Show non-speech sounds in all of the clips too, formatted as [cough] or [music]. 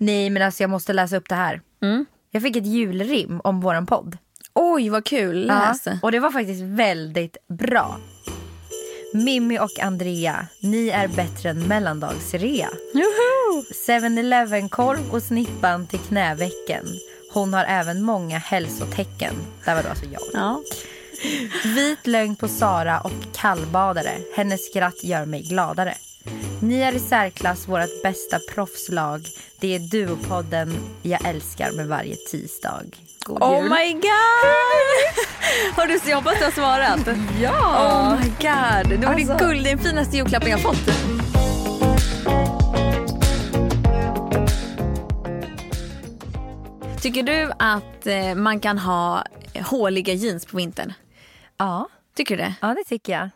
Nej men alltså jag måste läsa upp det här. Jag fick ett julrim om våran podd. Oj, vad kul. Läs. Ja, och det var faktiskt väldigt bra. Mimmi och Andrea, ni är bättre än mellandagsrea. 7-Eleven-korv och snippan till knävecken. Hon har även många hälsotecken. Det var då alltså jag. Ja. Vit lögn på Sara och kallbadare. Hennes skratt gör mig gladare. Ni är i särklass vårt bästa proffslag. Det är Duopodden jag älskar med varje tisdag. God Oh jul. my god! Har du, jag hoppas du har svarat. [laughs] Ja! Oh my god. Det var Alltså- det guld, den finaste julklappen jag fått. Tycker du att eh, man kan ha håliga jeans på vintern? ja. Tycker du det? Ja, det tycker jag.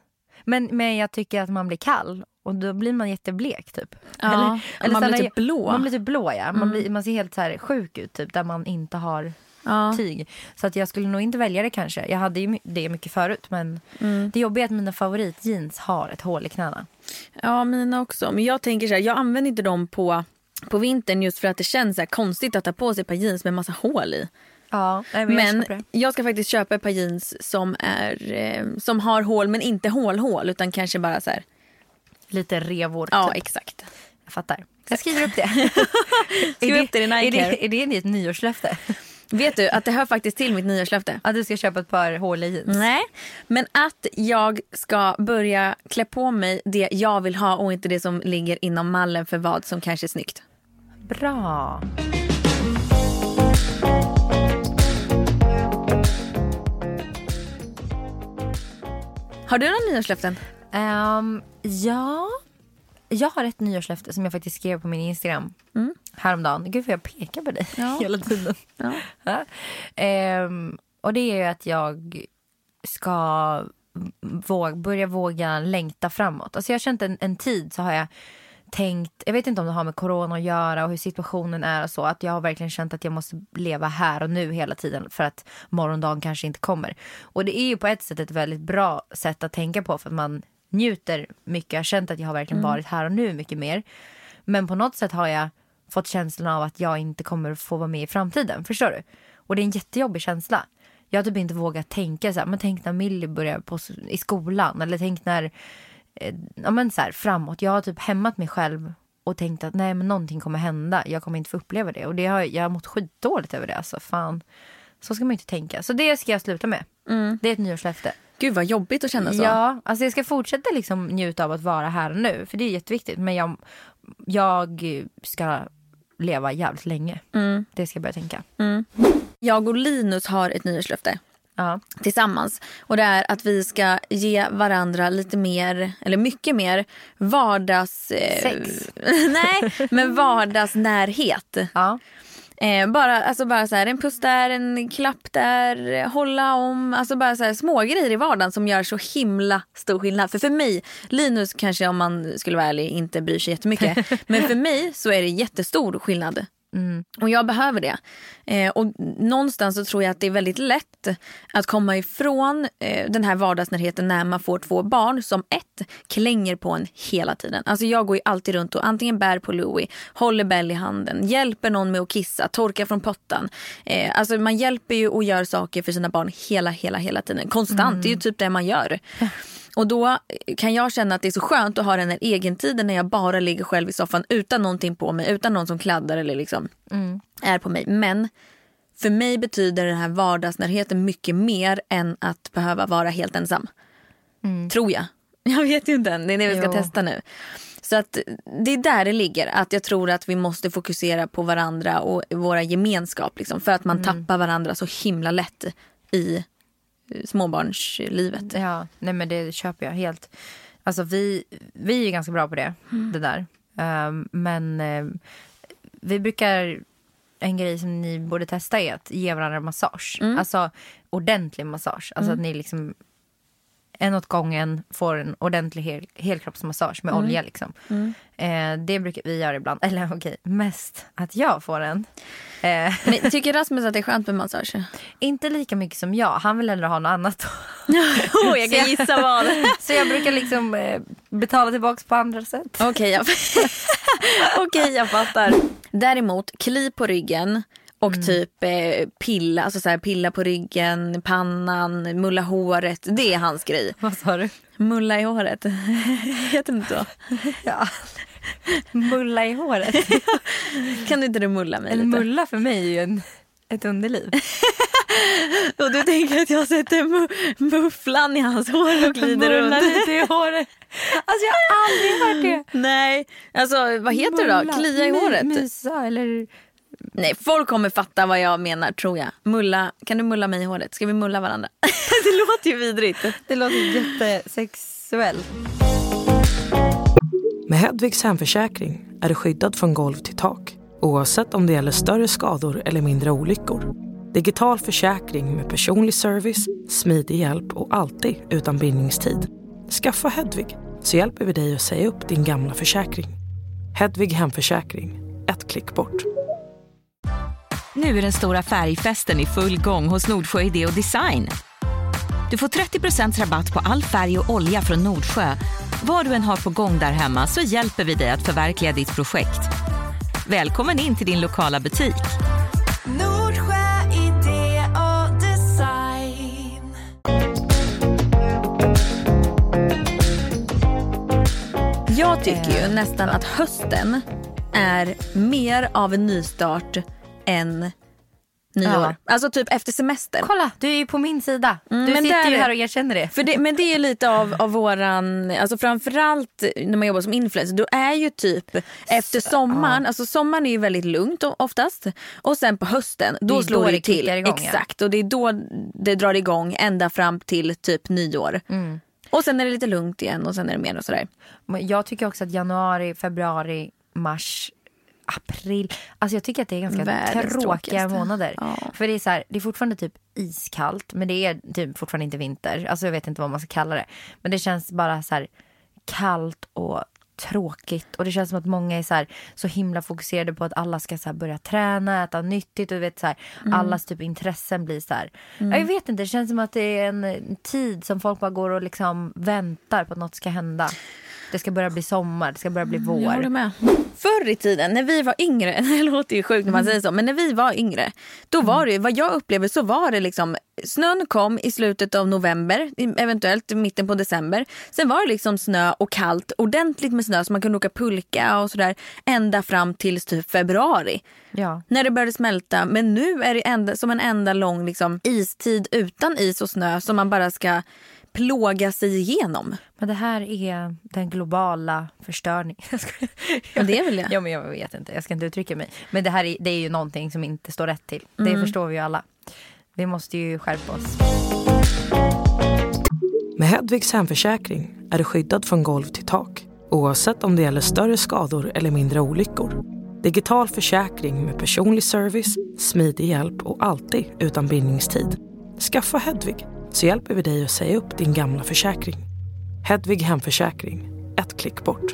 Men, men jag tycker att man blir kall och då blir man jätteblek typ. Ja, man så blir när typ jag- blå. Mm. Man blir typ blå ja. Man, blir, man ser helt så här sjuk ut typ där man inte har Ja. tyg. Så att jag skulle nog inte välja det kanske. Jag hade ju det mycket förut men Mm. det jobbiga är att mina favoritjeans har ett hål i knäna. Ja, mina också. Men jag tänker så här, jag använder inte dem på, på vintern just för att det känns så konstigt att ta på sig ett par jeans med massa hål i. Ja, men, jag Men det. jag ska faktiskt köpa ett par jeans som, är, eh, som har hål men inte hål-hål utan kanske bara så här. Lite revor Ja, typ. exakt. Jag fattar. Jag skriver upp det. [laughs] Skriv upp det i Nike är det, är det ditt nyårslöfte? Vet du att det hör faktiskt till mitt nyårslöfte? Att du ska köpa ett par håliga jeans? Nej, men att jag ska börja klä på mig det jag vill ha och inte det som ligger inom mallen för vad som kanske är snyggt. Bra. Har du några nyårslöften? Ehm, ja, jag har ett nyårslöfte som jag faktiskt skrev på min Instagram häromdagen. Gud vad jag pekar på dig Ja. [laughs] hela tiden. Ja. Ja. Ehm, och det är ju att jag ska våga, börja våga längta framåt. Alltså jag har känt en, en tid så har jag tänkt, jag vet inte om det har med corona att göra och hur situationen är och så, att jag har verkligen känt att jag måste leva här och nu hela tiden för att morgondagen kanske inte kommer. Och det är ju på ett sätt ett väldigt bra sätt att tänka på för att man njuter mycket. Jag har känt att jag har verkligen varit här och nu mycket mer. Men på något sätt har jag fått känslan av att jag inte kommer få vara med i framtiden. Förstår du? Och det är en jättejobbig känsla. Jag har typ inte vågat tänka så här, men tänk när Millie börjar på, i skolan eller tänk när, eh, ja men så här, framåt. Jag har typ hämmat mig själv och tänkt att nej men någonting kommer hända. Jag kommer inte få uppleva det. Och det har, jag har mått skitdåligt över det. Alltså fan. Så ska man ju inte tänka. Så det ska jag sluta med. Det är ett nyårslöfte. Gud vad jobbigt att känna så. Ja, alltså jag ska fortsätta liksom njuta av att vara här och nu. För det är jätteviktigt. Men jag, jag ska leva jävligt länge. Det ska jag börja tänka. Jag och Linus har ett nyårslöfte Ja. tillsammans. Och det är att vi ska ge varandra lite mer, eller mycket mer vardags... Eh, Sex. [laughs] nej, men vardagsnärhet. Ja. Eh, bara, alltså bara så här, en puss där, en klapp där, hålla om. Alltså bara så här, små grejer i vardagen som gör så himla stor skillnad. För för mig, Linus kanske om man skulle vara ärlig inte bryr sig jättemycket. [laughs] men för mig så är det jättestor skillnad. Och jag behöver det. Eh, och någonstans så tror jag att det är väldigt lätt att komma ifrån eh, den här vardagsnärheten när man får två barn som ett klänger på en hela tiden. Alltså jag går ju alltid runt och antingen bär på Louie, håller Bell i handen, hjälper någon med att kissa, torkar från pottan. Eh, alltså man hjälper ju och gör saker för sina barn hela, hela, hela tiden. Konstant, det är ju typ det man gör. Och då kan jag känna att det är så skönt att ha den här egentiden när jag bara ligger själv i soffan utan någonting på mig, utan någon som kladdar eller liksom är på mig. Men för mig betyder den här vardagsnärheten mycket mer än att behöva vara helt ensam. Tror jag. [laughs] Jag vet ju inte än, det är det vi ska Jo. testa nu. Så att det är där det ligger, att jag tror att vi måste fokusera på varandra och våra gemenskap. Liksom, för att man tappar varandra så himla lätt i småbarnslivet. Ja, nej men det köper jag helt. Alltså vi, vi är ganska bra på det, det där. Ehm, men ehm, vi brukar, en grej som ni borde testa är att ge varandra massage. Alltså ordentlig massage. Alltså att ni liksom en åt gången får en ordentlig hel, helkroppsmassage med olja. Liksom. Eh, det brukar vi göra ibland. [laughs] Eller okej, mest att jag får en. Eh, [laughs] Men tycker Rasmus att det är skönt med massage? inte lika mycket som jag. Han vill hellre ha något annat. oh, [laughs] jag kan gissa vad. Så jag brukar liksom eh, betala tillbaka på andra sätt. Okej, jag... Okej, jag fattar. Däremot, kli på ryggen och typ eh, pilla, alltså så här, pilla på ryggen, pannan, mulla håret. Det är hans grej. [laughs] Vad sa du? Mulla i håret. [laughs] Heter det inte så? [laughs] Ja. Mulla i håret. Kan du inte du mulla mig En lite? mulla för mig är ju en, ett underliv. Och du tänker att jag sätter mu mufflan i hans hår och glider Mulla runt? lite i håret. Alltså jag har aldrig hört det. Nej, alltså vad heter det då? Mulla. Klia i håret? Mysa eller... Nej, folk kommer fatta vad jag menar tror jag. Mulla, kan du mulla mig i håret? Ska vi mulla varandra? [laughs] det låter ju vidrigt. [laughs] Det låter jättesexuellt. Med Hedvigs hemförsäkring är du skyddad från golv till tak oavsett om det gäller större skador eller mindre olyckor. Digital försäkring med personlig service, smidig hjälp och alltid utan bindningstid. Skaffa Hedvig så hjälper vi dig att säga upp din gamla försäkring. Hedvig hemförsäkring, ett klick bort. Nu är den stora färgfesten i full gång hos Nordsjö Idé och Design. Du får 30% rabatt på all färg och olja från Nordsjö. Vad du än har på gång där hemma så hjälper vi dig att förverkliga ditt projekt. Välkommen in till din lokala butik. Nordsjö idé och design. Jag tycker ju nästan att hösten är mer av en nystart än nyår. Ja. Alltså typ efter semestern. Kolla, du är ju på min sida. Mm, du men sitter där- ju här och erkänner det. För det, men det är lite av, av våran, alltså framförallt när man jobbar som influencer, då är ju typ efter sommaren, alltså sommaren är ju väldigt lugnt oftast och sen på hösten då Det slår då det det till. igång, ja. Exakt och det är då det drar igång ända fram till typ nyår. Mm. Och sen är det lite lugnt igen och sen är det mer och sådär. Jag tycker också att januari, februari, mars, april. Alltså jag tycker att det är ganska Världens tråkiga månader. Ja. För det är, så här, det är fortfarande typ iskallt men det är typ fortfarande inte vinter. Alltså jag vet inte vad man ska kalla det. Men det känns bara så här kallt och tråkigt. Och det känns som att många är så, här, så himla fokuserade på att alla ska så börja träna, äta nyttigt. Och du vet, så här, Mm. Allas typ intressen blir så här. Ja, Jag vet inte, det känns som att det är en tid som folk bara går och liksom väntar på att något ska hända. Det ska börja bli sommar, det ska börja bli Jag håller vår. med. Förr i tiden när vi var yngre, [laughs] det låter ju sjukt när man säger så, men när vi var yngre, då var det, vad jag upplever så var det liksom, snön kom i slutet av november, eventuellt mitten på december. Sen var det liksom snö och kallt, ordentligt med snö så man kunde åka pulka och sådär ända fram till typ februari. Ja. När det började smälta, men nu är det enda, som en enda lång liksom, istid utan is och snö som man bara ska plåga sig igenom. Men det här är den globala förstörningen. [laughs] Ja, det är väl det. Ja, men jag vet inte, jag ska inte uttrycka mig. Men det här är, det är ju någonting som inte står rätt till. Det Mm. förstår vi ju alla. Vi måste ju skärpa oss. Med Hedvigs hemförsäkring är du skyddad från golv till tak oavsett om det gäller större skador eller mindre olyckor. Digital försäkring med personlig service, smidig hjälp och alltid utan bindningstid. Skaffa Hedvig så hjälper vi dig att säga upp din gamla försäkring. Hedvig hemförsäkring, ett klick bort.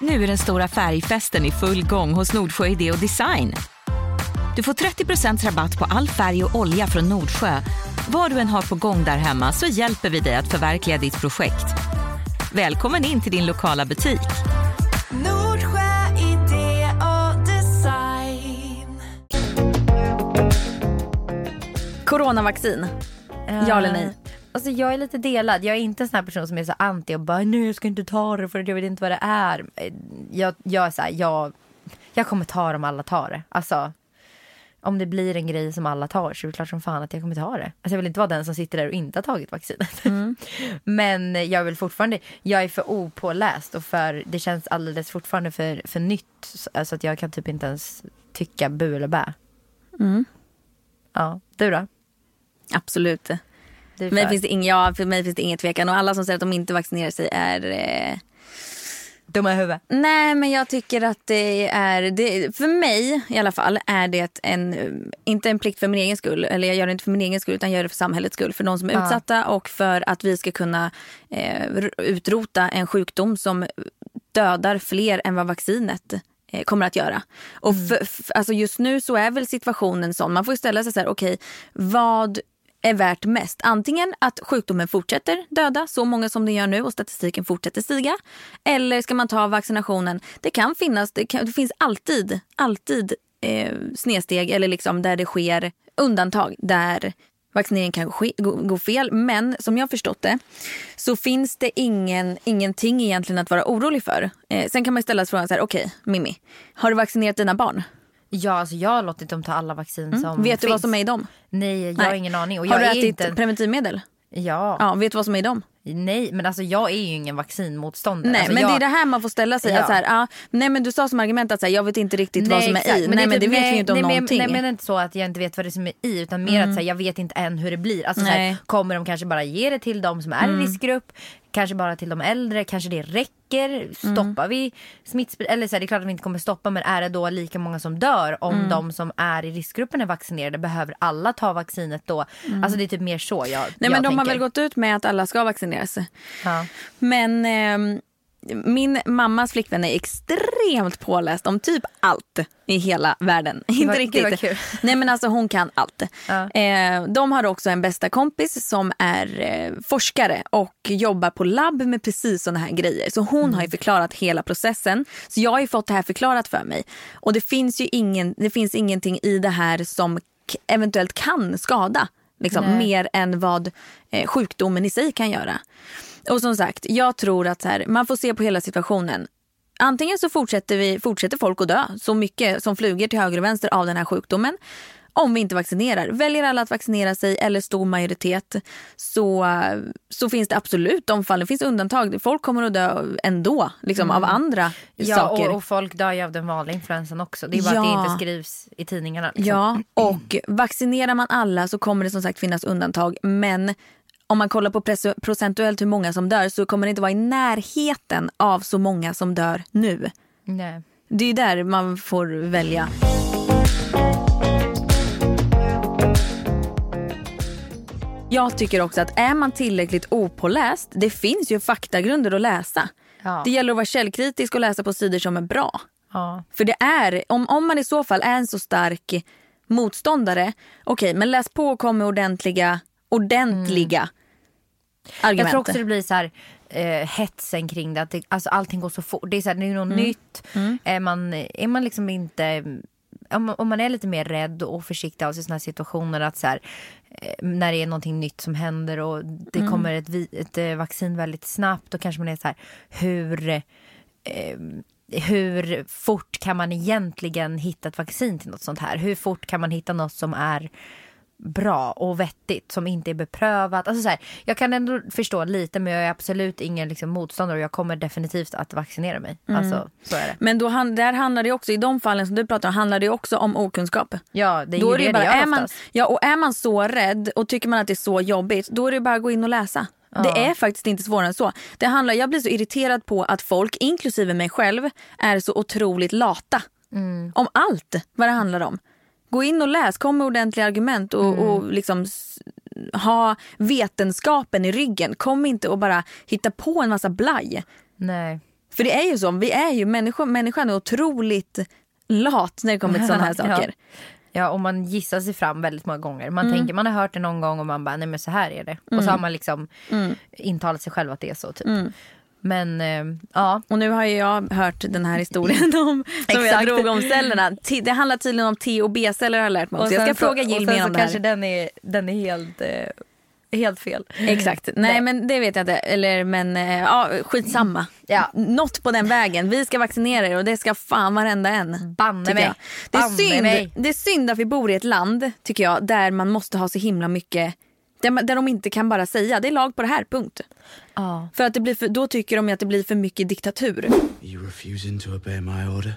Nu är den stora färgfesten i full gång hos Nordsjö Idé och Design. Du får 30% rabatt på all färg och olja från Nordsjö. Vad du än har på gång där hemma så hjälper vi dig att förverkliga ditt projekt. Välkommen in till din lokala butik. Coronavaccin. Ja eller nej? Alltså jag är lite delad. Jag är inte en sån person som är så anti och bara nej jag ska inte ta det för jag vet inte vad det är. Eh, Jag, jag är så här, jag, jag kommer ta det om alla tar det. Alltså om det blir en grej som alla tar så är det klart som fan att jag kommer ta det. Alltså jag vill inte vara den som sitter där och inte har tagit vaccinet. [laughs] Men jag vill fortfarande, jag är för opåläst och för, det känns alldeles fortfarande för, för nytt. Alltså att jag kan typ inte ens tycka bu eller bä. Ja, du då? Absolut. Är För mig finns det ing, ja, för mig finns det ingen tvekan och alla som säger att de inte vaccinerar sig är eh, dumma huvud. Nej, men jag tycker att det är, det, för mig i alla fall, är det en, inte en plikt för min egen skull, eller jag gör det inte för min egen skull, utan jag gör det för samhällets skull, för de som är Ja. utsatta och för att vi ska kunna eh, utrota en sjukdom som dödar fler än vad vaccinet eh, kommer att göra. Och Mm. för, alltså just nu så är väl situationen sån, man får ju ställa sig så här, okej, vad är värt mest? Antingen att sjukdomen fortsätter döda så många som den gör nu och statistiken fortsätter stiga. Eller ska man ta vaccinationen? Det kan finnas, det, kan, det finns alltid, alltid eh, snedsteg eller liksom där det sker undantag där vaccineringen kan ske, gå, gå fel. Men som jag förstått det så finns det ingen, ingenting egentligen att vara orolig för. Eh, sen kan man ställa sig frågan så här, okej okay, Mimmi, har du vaccinerat dina barn? Ja, alltså jag har låtit dem ta alla vaccin som Mm. Vet du finns. vad som är i dem? Nej, jag Nej. har ingen aning. Och har jag du ätit inte... preventivmedel? Ja. Ja, vet du vad som är i dem? Nej, men alltså jag är ju ingen vaccinmotståndare. Nej, alltså, men jag... det är det här man får ställa sig. Ja. Att så här, ah, nej, men du sa som argument att så här, jag vet inte riktigt vad som är exakt. i. nej, men det vet nej, vi ju inte om nej, men- någonting. Nej, men det är inte så att jag inte vet vad det är som är i utan mer att så här, jag vet inte än hur det blir. Alltså, så här, Nej. kommer de kanske bara ge det till de som är i riskgrupp? Kanske bara till de äldre? Kanske det räcker? Stoppar vi smittspridning? Eller så här, det är klart att vi inte kommer stoppa men är det då lika många som dör om de som är i riskgruppen är vaccinerade? Behöver alla ta vaccinet då? Alltså det är typ mer så jag nej, jag men de har tänker. väl gått ut med att alla ska vaccineras. Ja. Men ehm, min mammas flickvän är extremt påläst om typ allt i hela världen. [laughs] var- inte riktigt. Nej men alltså hon kan allt. Ja. Eh, de har också en bästa kompis som är eh, forskare och jobbar på labb med precis såna här grejer. Så hon Mm. har ju förklarat hela processen. Så jag har fått det här förklarat för mig. Och det finns ju ingen, det finns ingenting i det här som eventuellt kan skada. Liksom, mer än vad eh, sjukdomen i sig kan göra. Och som sagt, jag tror att här, man får se på hela situationen. Antingen så fortsätter, vi, fortsätter folk att dö så mycket som flyger till höger och vänster av den här sjukdomen. Om vi inte vaccinerar. Väljer alla att vaccinera sig eller stor majoritet så, så finns det absolut de fallen. Det finns undantag. Folk kommer att dö ändå liksom, av andra Mm. Ja, saker. och, och folk dör ju av den vanliga influensan också. Det är bara att Ja. det inte skrivs i tidningarna. Liksom. Ja, och vaccinerar man alla så kommer det som sagt finnas undantag. Men om man kollar på procentuellt hur många som dör så kommer det inte vara i närheten av så många som dör nu. Nej. Det är där man får välja. Jag tycker också att är man tillräckligt opåläst, det finns ju faktagrunder att läsa. Ja. Det gäller att vara källkritisk och läsa på sidor som är bra. Ja. För det är, om, om man i så fall är en så stark motståndare, okej men läs på och kom med ordentliga, ordentliga argument. Mm. Jag tror också det blir så här eh, hetsen kring det. Att det alltså, allting går så fort. Det är, så här, det är något nytt. Är, man, är man liksom inte... Om, man- om man är lite mer rädd och försiktig av sig i såna här situationer. Att så här, eh, när det är någonting nytt som händer och det kommer ett, ett eh, vaccin väldigt snabbt. Då kanske man är så här, hur... Eh, hur fort kan man egentligen hitta ett vaccin till något sånt här? Hur fort kan man hitta något som är bra och vettigt som inte är beprövat. Alltså så här, jag kan ändå förstå lite men jag är absolut ingen liksom, motståndare och jag kommer definitivt att vaccinera mig. Alltså så är det. Men då, där handlar det också, i de fallen som du pratar om, handlar det också om okunskap. Ja det är Då ju det det bara, gör är man, ja, och är man så rädd och tycker man att det är så jobbigt, då är det bara att gå in och läsa. Det är faktiskt inte svårare än så. Det handlar, jag blir så irriterad på att folk, inklusive mig själv, är så otroligt lata. Mm. Om allt vad det handlar om. Gå in och läs, kom med ordentliga argument och, Mm. och liksom ha vetenskapen i ryggen. Kom inte och bara hitta på en massa blaj. Nej. För det är ju så, vi är ju, människor, människan är otroligt lat när det kommer till sådana här [laughs] saker. Ja och man gissar sig fram väldigt många gånger. Man Mm. tänker man har hört det någon gång och man bara nej men så här är det. Och så har man liksom Mm. intalat sig själv att det är så typ. Men eh, ja. Och nu har ju jag hört den här historien [laughs] om, som jag drog om cellerna. Det handlar tydligen om T och B-celler har jag lärt mig också. Jag ska så- fråga Jill mer så om det här. kanske den är, den är helt, eh, helt fel. Exakt. Nej men det vet jag inte. Eller men eh, ja, skitsamma. Ja. Något på den vägen. Vi ska vaccinera er och det ska fan varenda en. Banne mig. Det, är Banne mig. synd, det är synd att vi bor i ett land tycker jag där man måste ha så himla mycket där, de inte kan bara säga det är lag på det här, punkt. Ja. För att det blir för, då tycker de att det blir för mycket diktatur. You refusing to obey my order?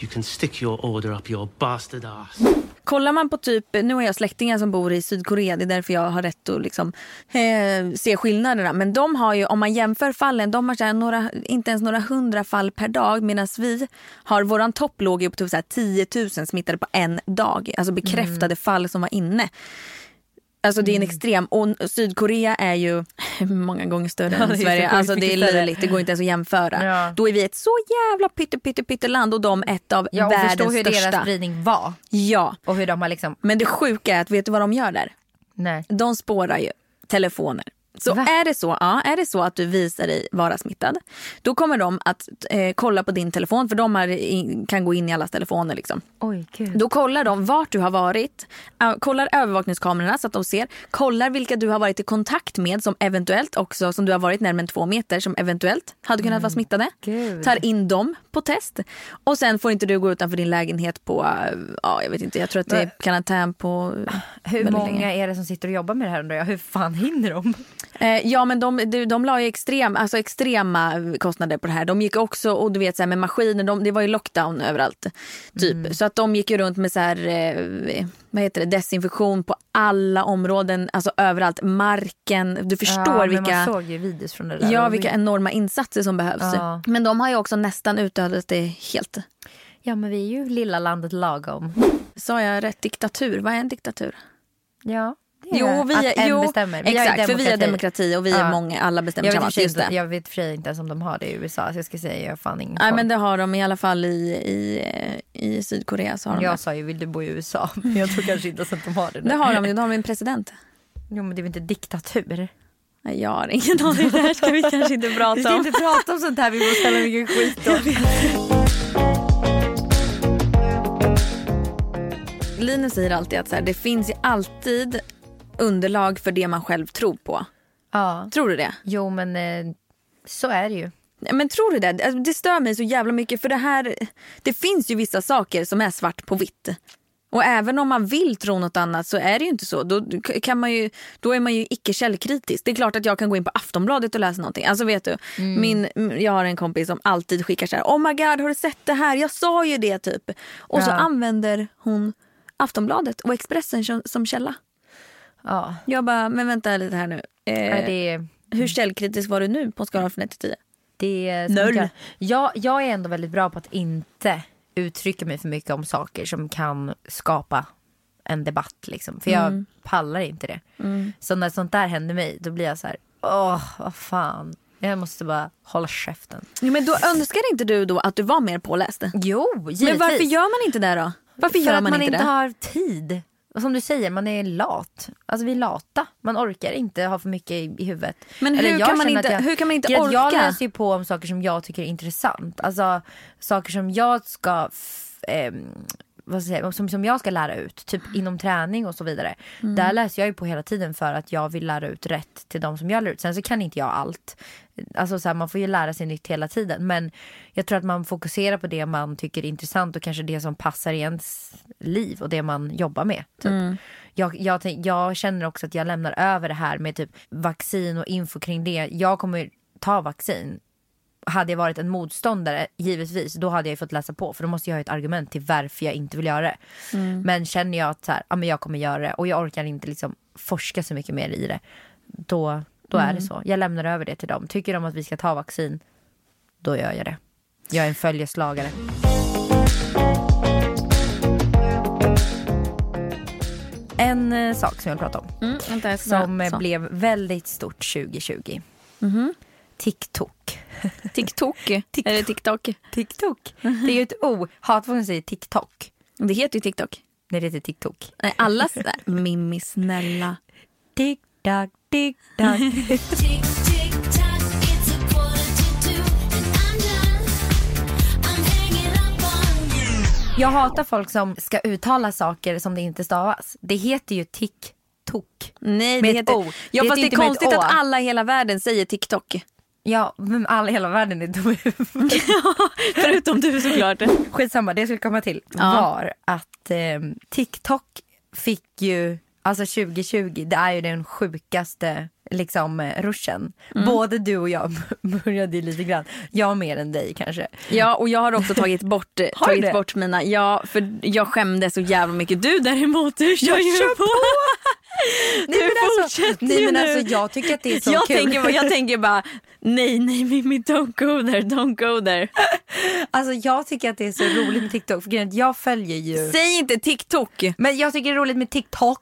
You can stick your order up your bastard ass. kollar man på typ, nu har jag släktingar som bor i Sydkorea, det är därför jag har rätt att liksom, eh, se skillnaderna. Men de har ju, om man jämför fallen, de har så här några, inte ens några hundra fall per dag medan vi har, våran topp låg ju på typ så här 10 000 smittade på en dag. Alltså bekräftade Mm. fall som var inne. Alltså det är en extrem, och Sydkorea är ju [laughs] många gånger större Ja, än Sverige. Alltså det är löjligt, det går inte ens att jämföra. Ja. Då är vi ett så jävla pytte, pytte, pytte land och de ett av Ja, och förstå världens hur största. deras spridning var. Ja, Och hur de har liksom, men det sjuka är att vet du vad de gör där? nej. De spårar ju telefoner. Så Va? är det så, ja, är det så att du visar dig vara smittad, då kommer de att eh, kolla på din telefon, för de har, i, kan gå in i allas telefoner. Liksom. Oj gud. Då kollar de vart du har varit, äh, kollar övervakningskamerorna så att de ser, kollar vilka du har varit i kontakt med som eventuellt också, som du har varit närmare två meter, som eventuellt hade kunnat vara smittade. Gud. Tar in dem på test. Och sen får inte du gå utanför din lägenhet på, äh, ja jag vet inte, jag tror att det är karantän på Hur många länge. är det som sitter och jobbar med det här undrar jag? Hur fan hinner de? Eh, ja men de, de, de la ju extrem, alltså extrema kostnader på det här. De gick också, och du vet så här, med maskiner, de, det var ju lockdown överallt. Typ. Så att de gick ju runt med så här, eh, vad heter det, desinfektion på alla områden, alltså överallt. Marken, du förstår ja, vilka... Man såg ju videos från det där. Ja, vilka vi- enorma insatser som behövs. Ja. Men de har ju också nästan utdödat det helt. ja men vi är ju lilla landet lagom. Sa jag rätt diktatur? Vad är en diktatur? Ja. Jo, vi att en jo, bestämmer. Vi exakt, för vi är demokrati och vi är Ja. många, alla bestämmer Jag tillsammans. Just inte, det. jag vet för sig inte ens om de har det i USA så jag ska säga jag fan ingen Nej koll. men det har de i alla fall i, i, i Sydkorea. Så har de Jag det. sa ju vill du bo i USA [laughs] men jag tror kanske inte ens att de har det. det har de ju, då har de en president. Jo men det är väl inte diktatur? Nej, jag har ingen aning, det här ska vi kanske inte [laughs] Vi prata ska om. inte prata om sånt här, vi får ställa mycket skit om. Linus säger alltid att så här, det finns ju alltid underlag för det man själv tror på. Ja, Tror du det? jo men eh, så är det ju. Men tror du det? Alltså, Det stör mig så jävla mycket för det här, det finns ju vissa saker som är svart på vitt. Och även om man vill tro något annat så är det ju inte så. Då, kan man ju, då är man ju icke källkritisk. Det är klart att jag kan gå in på Aftonbladet och läsa någonting. Alltså vet du, min, jag har en kompis som alltid skickar så här, oh my god har du sett det här? Jag sa ju det typ. Och så Ja. använder hon Aftonbladet och Expressen som källa. Ja, Jag bara, men vänta lite här nu. Eh, Nej, det, Hur källkritisk var du nu på skalan från 1 till 10? det Noll. Jag, jag är ändå väldigt bra på att inte uttrycka mig för mycket om saker som kan skapa en debatt. Liksom. För jag Mm. pallar inte det. Så när sånt där händer mig då blir jag så här, åh vad fan. Jag måste bara hålla käften. Ja, men då önskar inte du då att du var mer påläst? Jo, givetvis. Men varför gör man inte det då? Varför För gör att man, man inte inte det? har tid. Och som du säger, man är lat. Alltså vi är lata. Man orkar inte ha för mycket i, i huvudet. Men hur kan man inte- jag, hur kan man inte att Jag orka? läser ju på om saker som jag tycker är intressant. Alltså saker som jag ska ehm, vad jag säga, som, som jag ska lära ut, typ inom träning och så vidare. Mm. Där läser jag ju på hela tiden för att jag vill lära ut rätt till de som jag lär ut. Sen så kan inte jag allt. Alltså så här, man får ju lära sig nytt hela tiden. Men jag tror att man fokuserar på det man tycker är intressant och kanske det som passar i ens liv och det man jobbar med. Typ. Jag, jag, tänk- jag känner också att jag lämnar över det här med typ vaccin och info kring det. Jag kommer ta vaccin hade jag varit en motståndare, givetvis, då hade jag fått läsa på. För då måste jag ha ett argument till varför jag inte vill göra det. Men känner jag att så här, ja, men jag kommer göra det och jag orkar inte liksom forska så mycket mer i det. Då, då är det så. Jag lämnar över det till dem. Tycker de att vi ska ta vaccin, då gör jag det. Jag är en följeslagare. En eh, sak som jag vill prata om. Mm, vänta, Som så. blev väldigt stort 2020. TikTok. TikTok. [laughs] Eller TikTok. TikTok. Det är ju ett O. Hatfolk säger TikTok. Det heter ju TikTok. Nej, det heter TikTok. Nej, alla sådär. Mimmi snälla. On you. Jag hatar folk som ska uttala saker som det inte stavas. Det heter ju TikTok. Nej, det heter... O. Ja, Det fast det är konstigt att alla i hela världen säger TikTok. Ja, men alla i hela världen är i huvudet. [laughs] Förutom du såklart. Skitsamma, det jag skulle komma till Ja. var att eh, TikTok fick ju Alltså 2020, det är ju den sjukaste liksom eh, ruschen. Mm. Både du och jag [laughs] började ju lite grann. Jag mer än dig kanske. Ja och jag har också tagit bort, [laughs] du tagit det? bort mina, ja för jag skämdes så jävla mycket. Du däremot, du kör ju kör på. [laughs] Nej, Du men alltså, fortsätter nej, ju men nu. alltså jag tycker att det är så jag, kul. tänker, jag tänker bara, nej nej Mimmi don't go there, don't go there. Alltså jag tycker att det är så roligt med TikTok. För jag följer ju. Säg inte TikTok. Men jag tycker det är roligt med TikTok.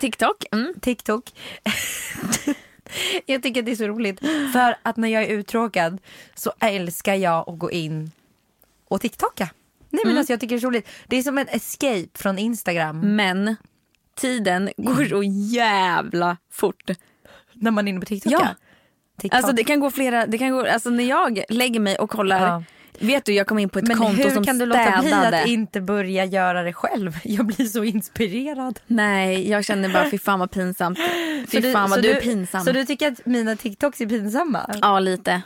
TikTok? Mm. TikTok. [laughs] jag tycker att det är så roligt. För att när jag är uttråkad så älskar jag att gå in och TikToka. Nej men alltså jag tycker det är så roligt. Det är som en escape från Instagram Men tiden går så jävla fort. när man är inne på TikTok. Ja. TikTok. Alltså det kan gå flera, det kan gå, alltså när jag lägger mig och kollar, Ja. Vet du jag kom in på ett men konto hur som kan du låta bli städade. att inte börja göra det själv? [laughs] Jag blir så inspirerad. Nej jag känner bara fy fan vad pinsamt. Fy fan vad så du är pinsam. Så du tycker att mina TikToks är pinsamma? Ja lite.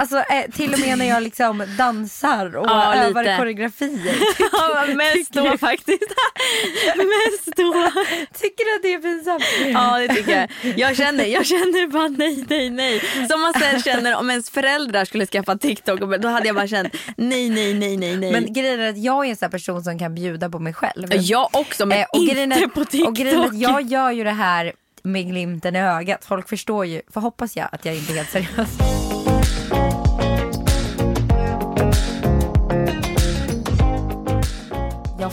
Alltså eh, till och med när jag liksom dansar och Ja, övar lite. koreografier. [laughs] Ja mest då faktiskt. [laughs] mest då. Tycker du att det är pinsamt? Ja det tycker jag. Jag känner, jag känner bara nej nej nej. Som man sen känner om ens föräldrar skulle skaffa TikTok då hade jag bara känt nej nej nej nej nej. Men grejen är att jag är en sån person som kan bjuda på mig själv. jag också men Eh, och inte är- på TikTok. Och grejen är att jag gör ju det här med glimten i ögat. Folk förstår ju, för hoppas jag att jag inte är helt seriös.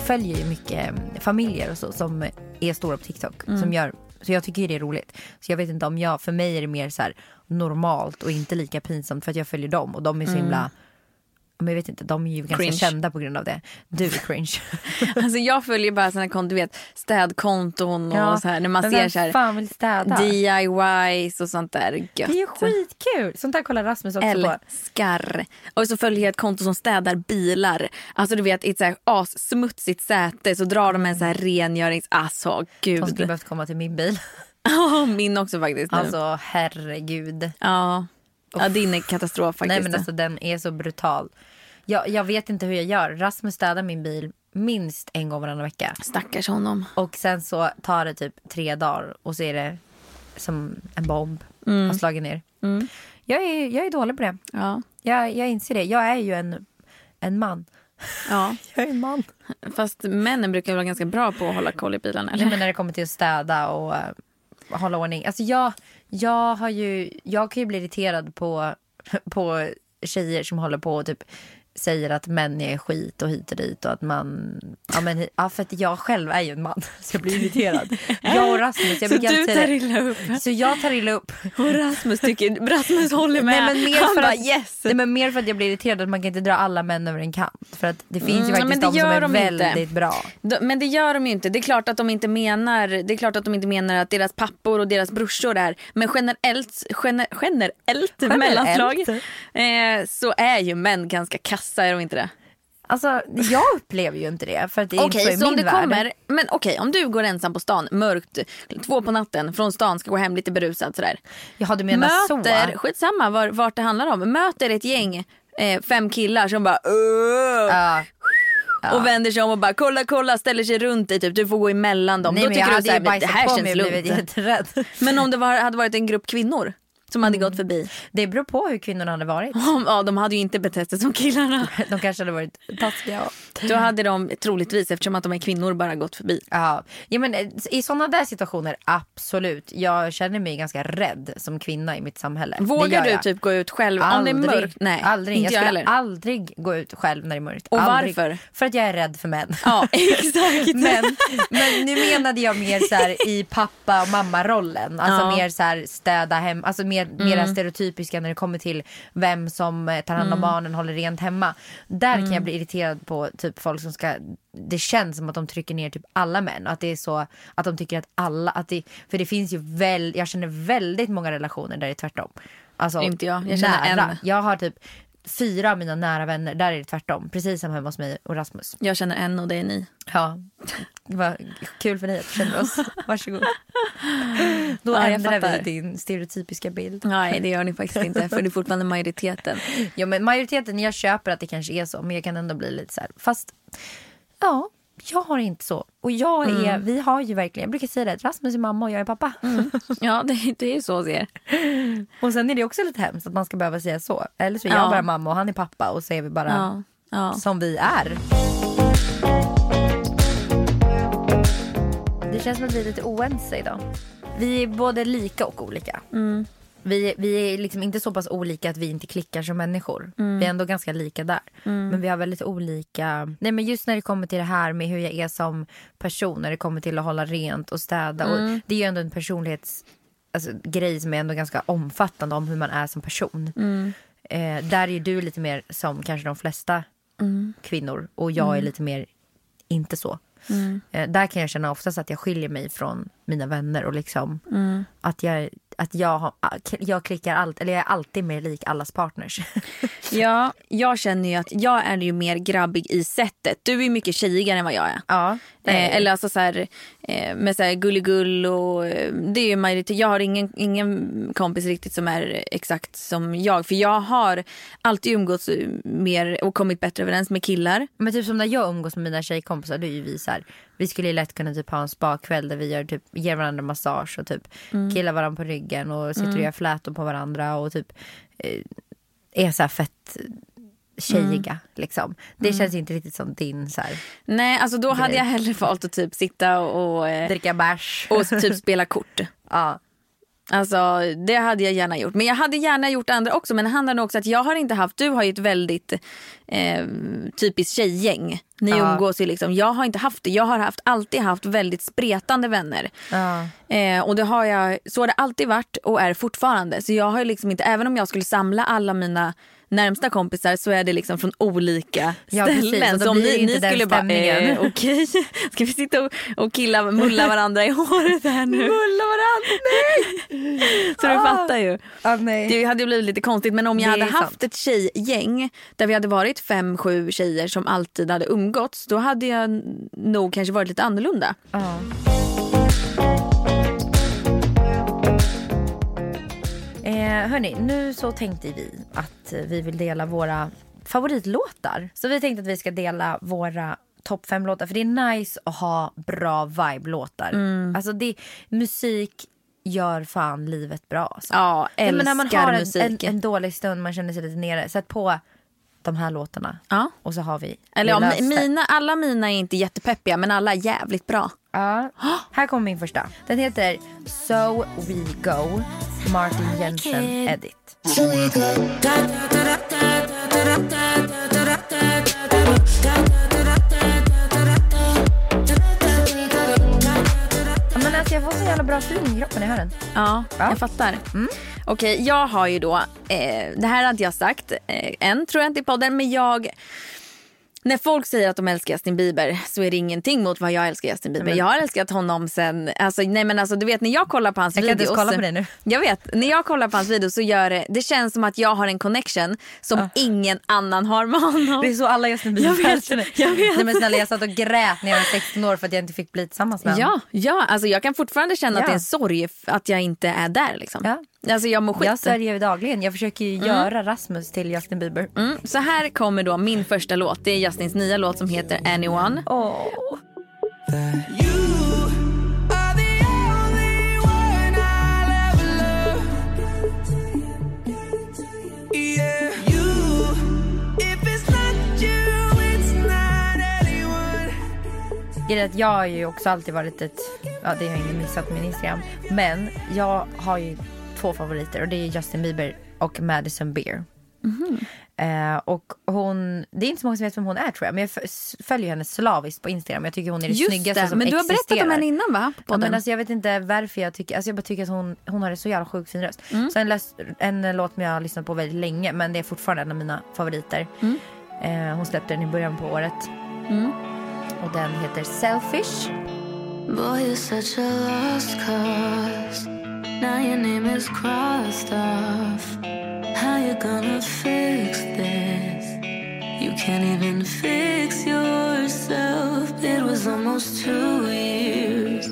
Följer ju mycket familjer och så som är stora på TikTok. Som gör, så jag tycker det är roligt. Så jag vet inte om jag, för mig är det mer så här normalt och inte lika pinsamt för att jag följer dem och de är så himla men jag vet inte, de är ju ganska Cringe. kända på grund av det. Du är cringe. [laughs] Alltså jag följer bara såna konton, du vet städkonton och så här när man ser så här? DIYs och sånt där gött. Det är ju skitkul. Sånt där kollar Rasmus också på. Älskar. Och så följer jag ett konto som städar bilar. Alltså du vet i ett så här assmutsigt säte så drar de en så här rengörings... Alltså skulle gud. behövt komma till min bil. [laughs] Ja, min också faktiskt. nu. Alltså herregud. ja. Ja, din är katastrof faktiskt. Nej men alltså den är så brutal. Jag, jag vet inte hur jag gör. Rasmus städar min bil minst en gång varannan vecka. Stackars honom. Och sen så tar det typ tre dagar och så är det som en bomb Mm. har slagit ner. Jag, är, jag är dålig på det. Ja. Jag, jag inser det. Jag är ju en, en man. ja, [laughs] Jag är en man. fast männen brukar vara ganska bra på att hålla koll i bilarna. Eller? Nej, men när det kommer till att städa och eh, hålla ordning. Alltså jag, jag, har ju, jag kan ju bli irriterad på, på tjejer som håller på och typ säger att män är skit och hit och dit och att man... Ja, men, ja, för att jag själv är ju en man [laughs] så jag blir irriterad. Jag och Rasmus, jag Så du tar illa upp. Så jag tar illa upp. Och Rasmus tycker, Rasmus håller med. Nej, men mer Han för bara att, yes. nej, men mer för att jag blir irriterad att man kan inte dra alla män över en kant. För att det finns ju Mm, faktiskt men det de som är de inte. väldigt bra. De- Men det gör de ju inte. Det är klart att de inte menar, det är klart att de inte menar att deras pappor och deras brorsor är. Men generellt, gener, generellt, mellanslag eh, så är ju män ganska kassa, är de inte det? Alltså jag upplever ju inte det för att det är Okej, inte så så om min det värld. kommer, men okej om du går ensam på stan, mörkt, två på natten, från stan, ska gå hem lite berusad sådär. Jaha du menar möter, så? skitsamma var, vart det handlar om, möter ett gäng, eh, fem killar som bara "Åh!" Ja. och vänder sig om och bara kolla kolla ställer sig runt dig typ, du får gå emellan dem. Nej Då men jag tycker du såhär, det här känns lugnt. [laughs] Men om det var, hade varit en grupp kvinnor som hade gått förbi. Det beror på hur kvinnorna hade varit. [laughs] Ja, de hade ju inte betett sig som killarna. [laughs] De kanske hade varit taskiga. och- Då hade de troligtvis, eftersom att de är kvinnor, bara gått förbi. Ja. ja men eh, i sådana där situationer absolut. Jag känner mig ganska rädd som kvinna i mitt samhälle. Vågar du jag. typ gå ut själv om Aldrig. det är mörkt? Nej, aldrig. inte jag jag skulle heller. aldrig gå ut själv när det är mörkt. Och aldrig. varför? För att jag är rädd för män. Ja, [laughs] exakt. Men, men nu menade jag mer så här i pappa och mamma-rollen. Alltså Ja. Mer så här städa hem, alltså mer, mer det stereotypiska när det kommer till vem som eh, tar hand om barnen, håller rent hemma. Där kan Mm. jag bli irriterad på typ folk som ska, det känns som att de trycker ner typ alla män. Att det är så, att de tycker att alla, att det, för det finns ju väl, jag känner väldigt många relationer där det är tvärtom. Alltså, Inte jag. Jag känner nära. en. Jag har typ fyra av mina nära vänner, där är det tvärtom. Precis som hemma hos mig och Rasmus. Jag känner en och det är ni. Ja, var kul för dig att du kände oss. Varsågod. Då Ja, ändrar vi din stereotypiska bild. Nej, det gör ni faktiskt inte. För det är fortfarande majoriteten. Ja, men majoriteten, jag köper att det kanske är så, men jag kan ändå bli lite så här. Fast, ja, jag har inte så. Och jag är, vi har ju verkligen, jag brukar säga det, Rasmus är mamma och jag är pappa. Ja, det, det är ju så det är. [laughs] Och sen är det också lite hemskt att man ska behöva säga så. Eller så är jag Ja. bara mamma och han är pappa och så är vi bara Ja. Ja. som vi är. Det känns som att vi är lite oense idag. Vi är både lika och olika. Vi, vi är liksom inte så pass olika att vi inte klickar som människor. Vi är ändå ganska lika där. Men vi har väldigt olika... Nej men just när det kommer till det här med hur jag är som person. När det kommer till att hålla rent och städa. Och det är ju ändå en personlighets... Alltså, grej som är ändå ganska omfattande om hur man är som person. Eh, där är du lite mer som kanske de flesta kvinnor och jag är lite mer inte så. Eh, där kan jag känna oftast att jag skiljer mig från mina vänner och liksom att jag, att jag, har, jag klickar allt, eller jag är alltid mer lik allas partners. [laughs] ja, jag känner ju att jag är ju mer grabbig i sättet. Du är mycket tjejigare än vad jag är. ja, Eh, eller alltså så här, eh, med så här gulligull och eh, det är ju majoritet. Jag har ingen, ingen kompis riktigt som är exakt som jag. För jag har alltid umgåtts mer och kommit bättre överens med killar. Men typ som när jag umgås med mina tjejkompisar då är ju vi så här, vi skulle ju lätt kunna typ ha en spakväll där vi gör typ, ger varandra massage och typ killar varandra på ryggen och sitter och gör flätor på varandra och typ eh, är så här fett tjejiga liksom. Det känns ju inte riktigt som din så här, Nej, alltså då hade Grej. jag hellre valt att typ sitta och, eh, dricka bärs. och typ spela kort. [laughs] ja. Alltså det hade jag gärna gjort. Men jag hade gärna gjort andra också. Men det handlar nog också att jag har inte haft, du har ju ett väldigt eh, typiskt tjejgäng. Ni Ja. umgås ju liksom. Jag har inte haft det. Jag har haft, alltid haft väldigt spretande vänner. Ja. Eh, och det har jag, så har det alltid varit och är fortfarande. Så jag har ju liksom inte, även om jag skulle samla alla mina närmsta kompisar så är det liksom från olika Ja, precis. ställen. Då så om ni, ni skulle bara, eh, [laughs] okej, ska vi sitta och, och killa, mulla varandra i håret här nu? Mulla varandra, nej! [laughs] Så du fattar ju. Ah. Det hade ju blivit lite konstigt men om jag Det hade haft sant. ett tjejgäng där vi hade varit fem, sju tjejer som alltid hade umgåtts då hade jag nog kanske varit lite annorlunda. Ja. Eh, hörni, nu så tänkte vi att eh, vi vill dela våra favoritlåtar. Så vi tänkte att vi ska dela våra topp fem låtar. För det är nice att ha bra vibe-låtar. Alltså det, musik gör fan livet bra. Alltså. Ja, älskar men när man har en, en, en dålig stund, man känner sig lite nere. Sätt på de här låtarna. Ja. Och så har vi Eller ja, mina, alla mina är inte jättepeppiga men alla är jävligt bra. Ja. Här kommer min första. Den heter So We Go. Martin Jensen Edit. Men alltså jag får så jävla bra feeling i kroppen när jag hör den. Ja, Ja. jag fattar. Okej, jag har ju då, eh, det här har inte jag sagt eh, än tror jag inte i podden, men jag när folk säger att de älskar Justin Bieber så är det ingenting mot vad jag älskar Justin Bieber. Men- Jag har älskat honom sen, alltså, nej men alltså du vet när jag kollar på hans Jag kan videos. kolla på det nu. Jag vet, när jag kollar på hans videos så gör det, det känns som att jag har en connection som ingen annan har med honom. Det är så alla Justin Jag vet, Bieber jag vet. Nej men snälla jag satt och grät när jag var 16 år för att jag inte fick bli tillsammans med honom. Ja, ja alltså jag kan fortfarande känna att Ja. det är en sorg att jag inte är där. Liksom. Ja. Alltså jag mår skit. Jag sörjer ju dagligen. Jag försöker ju göra Rasmus till Justin Bieber. Mm, så här kommer då min första låt. Det är Justins nya låt som heter Anyone. Att jag har ju också alltid varit ett, ja det har ingen missat på min Instagram. Men jag har ju två favoriter och det är Justin Bieber och Madison Beer. Eh, och hon, det är inte så många som vet vem hon är tror jag. Men jag följer henne slaviskt på Instagram. Jag tycker hon är det Just snyggaste det, som men du har existerar. berättat om henne innan va? På Ja, men alltså, jag vet inte varför jag tycker, alltså jag bara tycker att hon, hon har en så jävla sjukt fin röst. Så en, läs, en låt som jag har lyssnat på väldigt länge men det är fortfarande en av mina favoriter. Eh, hon släppte den i början på året. Och den heter Selfish. Boy, Now your name is crossed off. How you gonna fix this? You can't even fix yourself. It was almost two years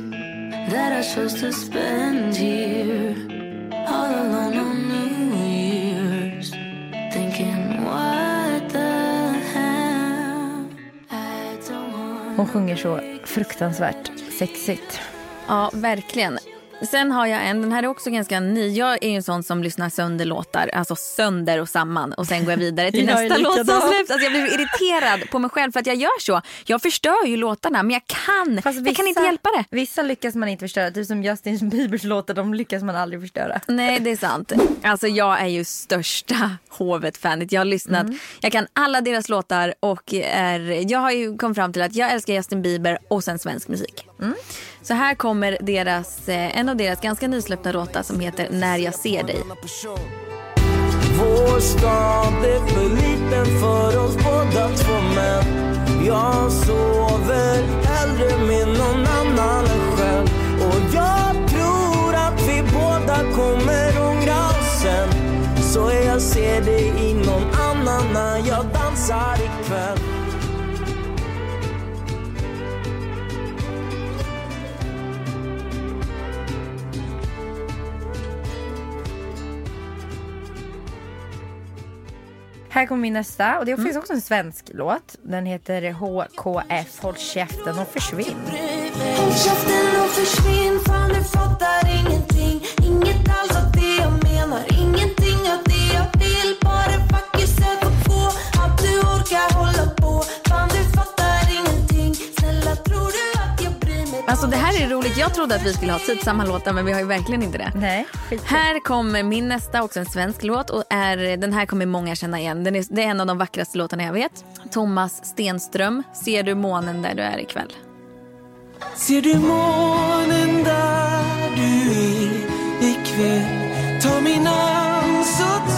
that I chose to spend here, all alone on New Year's, thinking, what the hell? I don't want Hon sjunger så fruktansvärt sexigt. Ja, verkligen. Sen har jag en, den här är också ganska ny. Jag är ju en sån som lyssnar sönder låtar, alltså sönder och samman och sen går jag vidare till [laughs] Jag nästa låt som släpps. Alltså jag blir irriterad på mig själv för att jag gör så. Jag förstör ju låtarna men jag kan, Fast jag kan inte hjälpa det. Vissa lyckas man inte förstöra, typ som Justin Biebers låtar, de lyckas man aldrig förstöra. Nej det är sant. Alltså jag är ju största [laughs] Hovet-fanet. Jag har lyssnat, jag kan alla deras låtar och är, jag har ju kommit fram till att jag älskar Justin Bieber och sen svensk musik. Mm. Så här kommer deras, eh, en av deras ganska nysläppta låtar som heter När jag ser dig. Vår stad är för liten för oss båda två men Jag sover hellre med någon annan än själv. Och jag tror att vi båda kommer ångra oss sen. Så jag ser dig i någon annan när jag dansar ikväll. Här kommer min nästa och det finns också en svensk låt. Den heter HKF, Håll käften och försvinn. Håll käften och försvinn fan du fattar ingenting Inget alls Alltså det här är roligt. Jag trodde att vi skulle ha typ samma låtar men vi har ju verkligen inte det. Nej, skit. Här kommer min nästa, också en svensk låt. Och är, den här kommer många känna igen. Den är, det är en av de vackraste låtarna jag vet. Thomas Stenström, Ser du månen där du är ikväll? Ser du månen där du är ikväll? Ta min hand så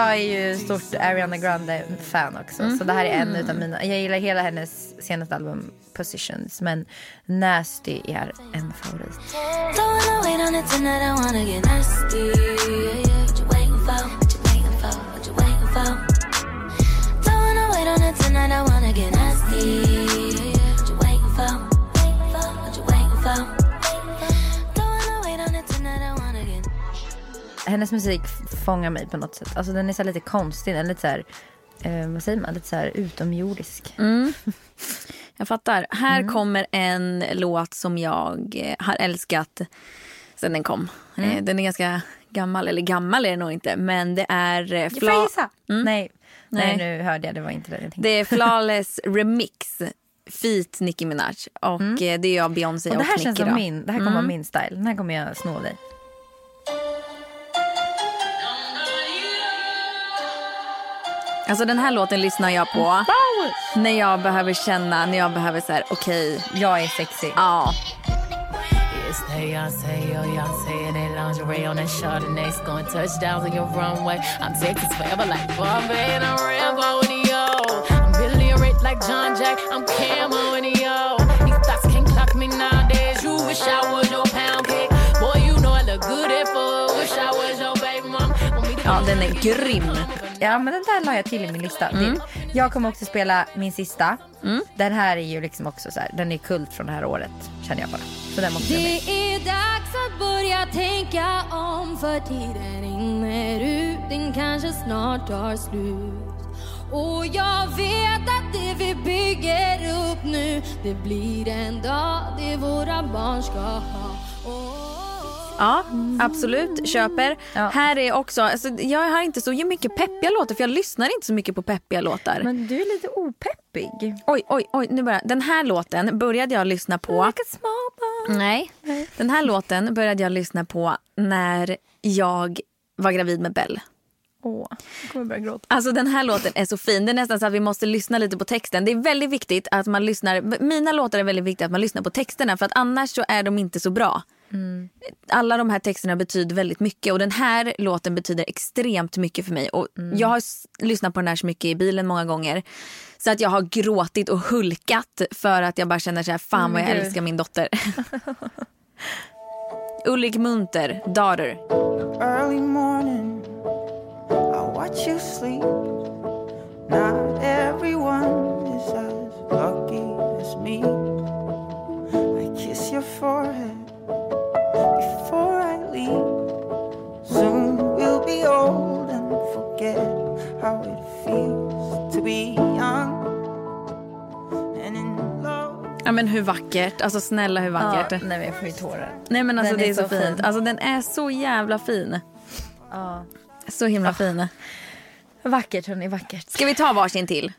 Jag är ju stort Ariana Grande-fan också. Så det här är en utav mina. Jag gillar hela hennes senaste album Positions. Men Nasty är en favorit. Hennes musik fångar mig på något sätt. Alltså den är så lite konstig. Den är lite så här, eh, vad säger man? Lite så här utomjordisk. Jag fattar. Här kommer en låt som jag eh, har älskat sen den kom. Eh, Den är ganska gammal, eller gammal är den nog inte. Men det är... eh, Får jag gissa? Nej. Nej. Nej. nu hörde jag. Det var inte det jag tänkte. Det är Flawless Remix. Feat Nicki Minaj. Och eh, det är av Beyoncé Och och, det här Nicki. känns som då. min. Det här kommer vara min style. Den här kommer jag sno av dig. Alltså den här låten lyssnar jag på när jag behöver känna, när jag behöver så här, okej, Jag är sexy. ja. It's Beyonce, oh Beyonce, and that lingerie on that Chardonnay, going touchdowns on your runway. I'm Texas forever like Bombay, and I'm Rambo in the yo. I'm Billy Rich like John Jack, I'm Camo in the yo. These thoughts can't clock me nowadays. You wish I was your pound cake, boy. You know I look good at four. Wish I was your baby mom. Want me to ja, den är grym. Ja, men den där la jag till i min lista. Det- Jag kommer också spela min sista. Den här är ju liksom också så här, den är kult från det här året, känner jag bara. Så den måste. Det är dags att börja tänka om för tiden rinner ut, den kanske snart tar slut. Och jag vet att det vi bygger upp nu, det blir en dag det våra barn ska ha. Oh. Ja, absolut. Köper. Ja. Här är också, alltså, jag har inte så mycket peppiga låtar för jag lyssnar inte så mycket på peppiga låtar. Men du är lite opeppig. Oj, oj, oj. Nu börjar. Den här låten började jag lyssna på. Like a small boy. Nej. Den här låten började jag lyssna på när jag var gravid med Bell. Åh, jag kommer börja gråta. Alltså den här låten är så fin. Det är nästan så att vi måste lyssna lite på texten. Det är väldigt viktigt att man lyssnar. Mina låtar är väldigt viktigt att man lyssnar på texterna för att annars så är de inte så bra. Alla de här texterna betyder väldigt mycket och den här låten betyder extremt mycket för mig. Och Jag har lyssnat på den här så mycket i bilen många gånger. Så att jag har gråtit och hulkat för att jag bara känner så här, fan vad jag gud. älskar min dotter. [laughs] Ulrik Munter, Daughter. early morning. I watch you sleep. Not Ja men hur vackert, alltså snälla hur vackert. Ja, nej men jag får ju tårar. Nej men alltså den det är, så, så fint. fint. Alltså den är så jävla fin. Ja. Så himla oh. fin. Vackert hörni, vackert. Ska vi ta varsin till?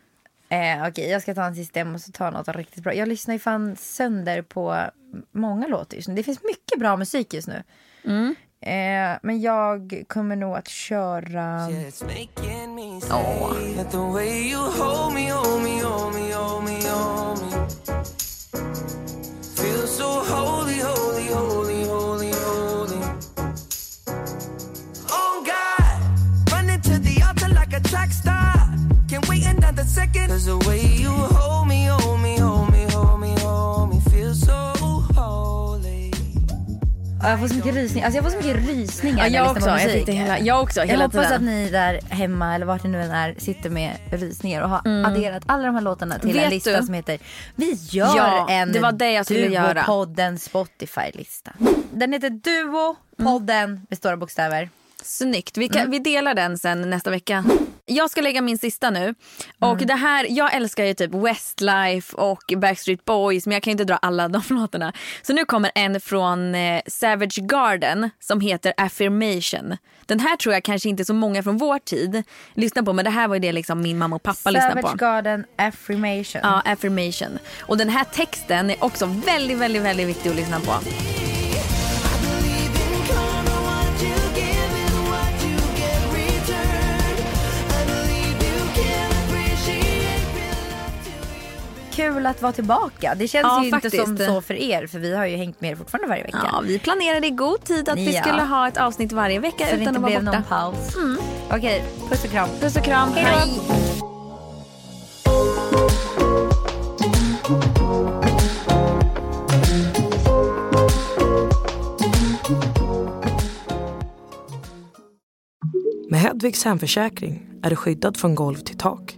Eh, Okej, okay, jag ska ta en sista. Jag måste ta något riktigt bra. Jag lyssnar ju fan sönder på många låtar just nu. Det finns mycket bra musik just nu. Mm. Eh, men jag kommer nog att köra... It's making me say Jag får så mycket rysningar. Alltså jag får så mycket rysningar Ja, jag jag också. Jag musik. det hela- jag också, Jag hela hoppas tiden. att ni där hemma eller vart ni nu än är sitter med rysningar och har adderat alla de här låtarna till en Mm. Vet lista du? som heter Vi gör Ja, en det var det jag skulle göra. Duo-podden Spotify-lista. Den heter Duo, podden med stora bokstäver. Snyggt. Vi, kan, Mm. vi delar den sen nästa vecka. Jag ska lägga min sista nu. Och Mm. det här, jag älskar ju typ Westlife och Backstreet Boys men jag kan inte dra alla de [laughs] låtarna. Så nu kommer en från eh, Savage Garden som heter Affirmation. Den här tror jag kanske inte så många från vår tid lyssnar på men det här var ju det liksom min mamma och pappa lyssnade Savage på. Garden Affirmation. Ja, affirmation. Och den här texten är också väldigt, väldigt, väldigt viktig att lyssna på. Kul att vara tillbaka. Det känns Ja, ju inte som faktiskt. så för er för vi har ju hängt med er fortfarande varje vecka. Ja, vi planerade i god tid att vi Ja. skulle ha ett avsnitt varje vecka så det utan inte att vara borta. någon paus. Okej, puss och kram. Puss och kram. Hej. Hej. Med Hedvigs hemförsäkring är du skyddad från golv till tak